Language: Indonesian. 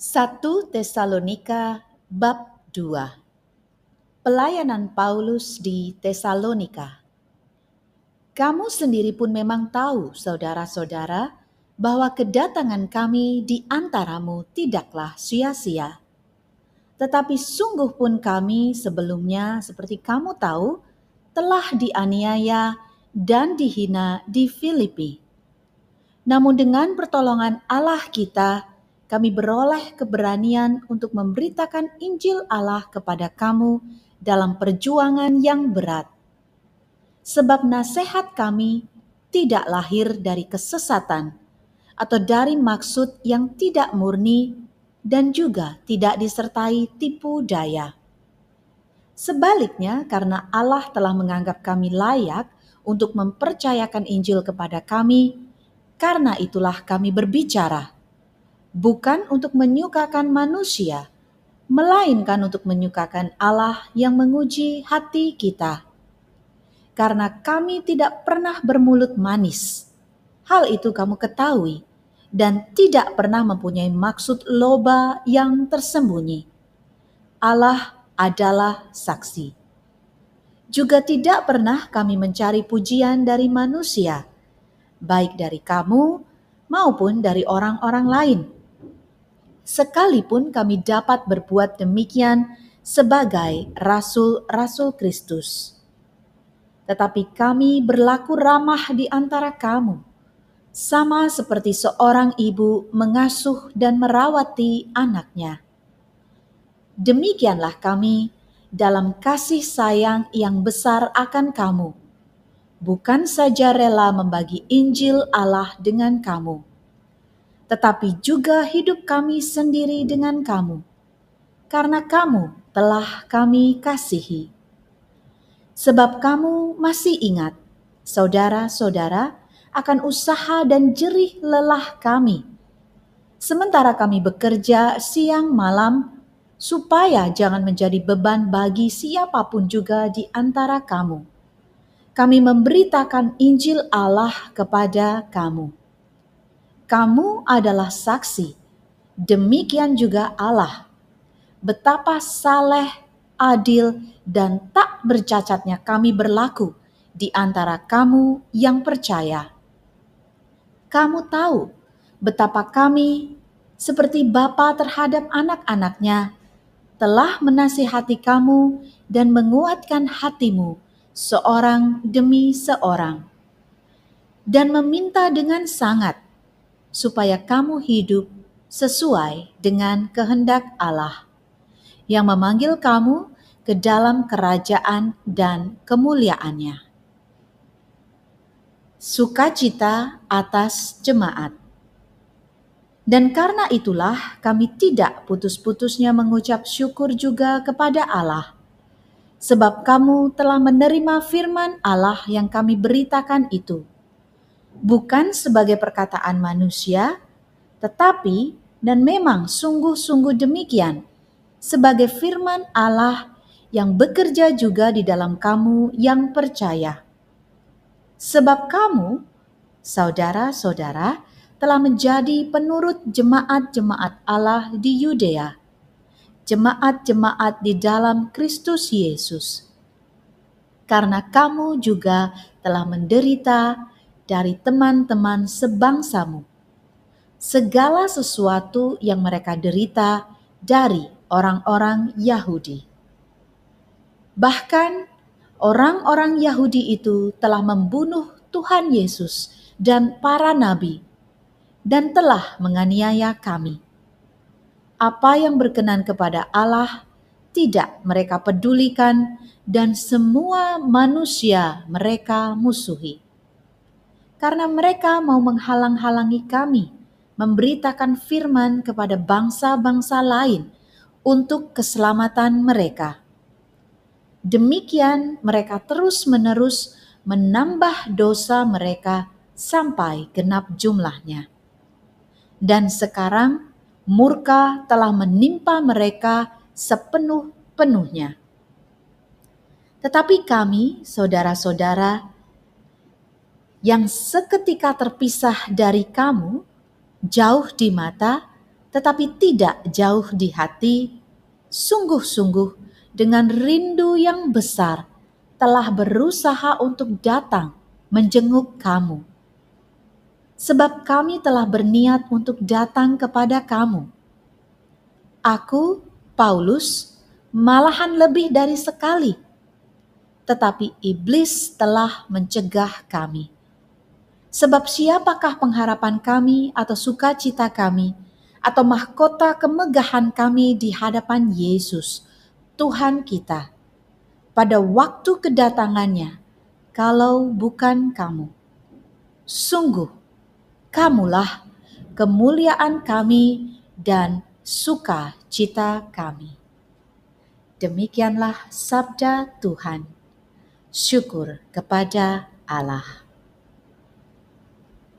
1 Tesalonika bab 2 Pelayanan Paulus di Tesalonika Kamu sendiri pun memang tahu, saudara-saudara, bahwa kedatangan kami di antaramu tidaklah sia-sia. Tetapi sungguh pun kami sebelumnya, seperti kamu tahu, telah dianiaya dan dihina di Filipi. Namun dengan pertolongan Allah kita, kami beroleh keberanian untuk memberitakan Injil Allah kepada kamu dalam perjuangan yang berat. Sebab nasihat kami tidak lahir dari kesesatan atau dari maksud yang tidak murni dan juga tidak disertai tipu daya. Sebaliknya, karena Allah telah menganggap kami layak untuk mempercayakan Injil kepada kami, karena itulah kami berbicara bukan untuk menyukakan manusia, melainkan untuk menyukakan Allah yang menguji hati kita. Karena kami tidak pernah bermulut manis, hal itu kamu ketahui, dan tidak pernah mempunyai maksud loba yang tersembunyi. Allah adalah saksi. Juga tidak pernah kami mencari pujian dari manusia, baik dari kamu maupun dari orang-orang lain sekalipun kami dapat berbuat demikian sebagai rasul-rasul Kristus. Tetapi kami berlaku ramah di antara kamu, sama seperti seorang ibu mengasuh dan merawati anaknya. Demikianlah kami dalam kasih sayang yang besar akan kamu, bukan saja rela membagi Injil Allah dengan kamu tetapi juga hidup kami sendiri dengan kamu, karena kamu telah kami kasihi. Sebab kamu masih ingat, saudara-saudara, akan usaha dan jerih lelah kami, sementara kami bekerja siang malam, supaya jangan menjadi beban bagi siapa pun juga di antara kamu. Kami memberitakan Injil Allah kepada kamu kamu adalah saksi. Demikian juga Allah. Betapa saleh, adil, dan tak bercacatnya kami berlaku di antara kamu yang percaya. Kamu tahu betapa kami seperti bapa terhadap anak-anaknya telah menasihati kamu dan menguatkan hatimu seorang demi seorang dan meminta dengan sangat supaya kamu hidup sesuai dengan kehendak Allah yang memanggil kamu ke dalam kerajaan dan kemuliaannya. Sukacita atas jemaat. Dan karena itulah kami tidak putus-putusnya mengucap syukur juga kepada Allah, sebab kamu telah menerima firman Allah yang kami beritakan itu bukan sebagai perkataan manusia, tetapi dan memang sungguh-sungguh demikian, sebagai firman Allah yang bekerja juga di dalam kamu yang percaya. Sebab kamu, saudara-saudara, telah menjadi penurut jemaat-jemaat Allah di Yudea, jemaat-jemaat di dalam Kristus Yesus. Karena kamu juga telah menderita dari teman-teman sebangsamu. Segala sesuatu yang mereka derita dari orang-orang Yahudi. Bahkan orang-orang Yahudi itu telah membunuh Tuhan Yesus dan para nabi dan telah menganiaya kami. Apa yang berkenan kepada Allah tidak mereka pedulikan dan semua manusia mereka musuhi karena mereka mau menghalang-halangi kami memberitakan firman kepada bangsa-bangsa lain untuk keselamatan mereka. Demikian mereka terus-menerus menambah dosa mereka sampai genap jumlahnya. Dan sekarang murka telah menimpa mereka sepenuh-penuhnya. Tetapi kami, saudara-saudara, yang seketika terpisah dari kamu, jauh di mata, tetapi tidak jauh di hati, sungguh-sungguh dengan rindu yang besar telah berusaha untuk datang menjenguk kamu. Sebab kami telah berniat untuk datang kepada kamu. Aku, Paulus, malahan lebih dari sekali, tetapi iblis telah mencegah kami. Sebab siapakah pengharapan kami atau sukacita kami atau mahkota kemegahan kami di hadapan Yesus, Tuhan kita, pada waktu kedatangannya, kalau bukan kamu. Sungguh, kamulah kemuliaan kami dan sukacita kami. Demikianlah sabda Tuhan. Syukur kepada Allah.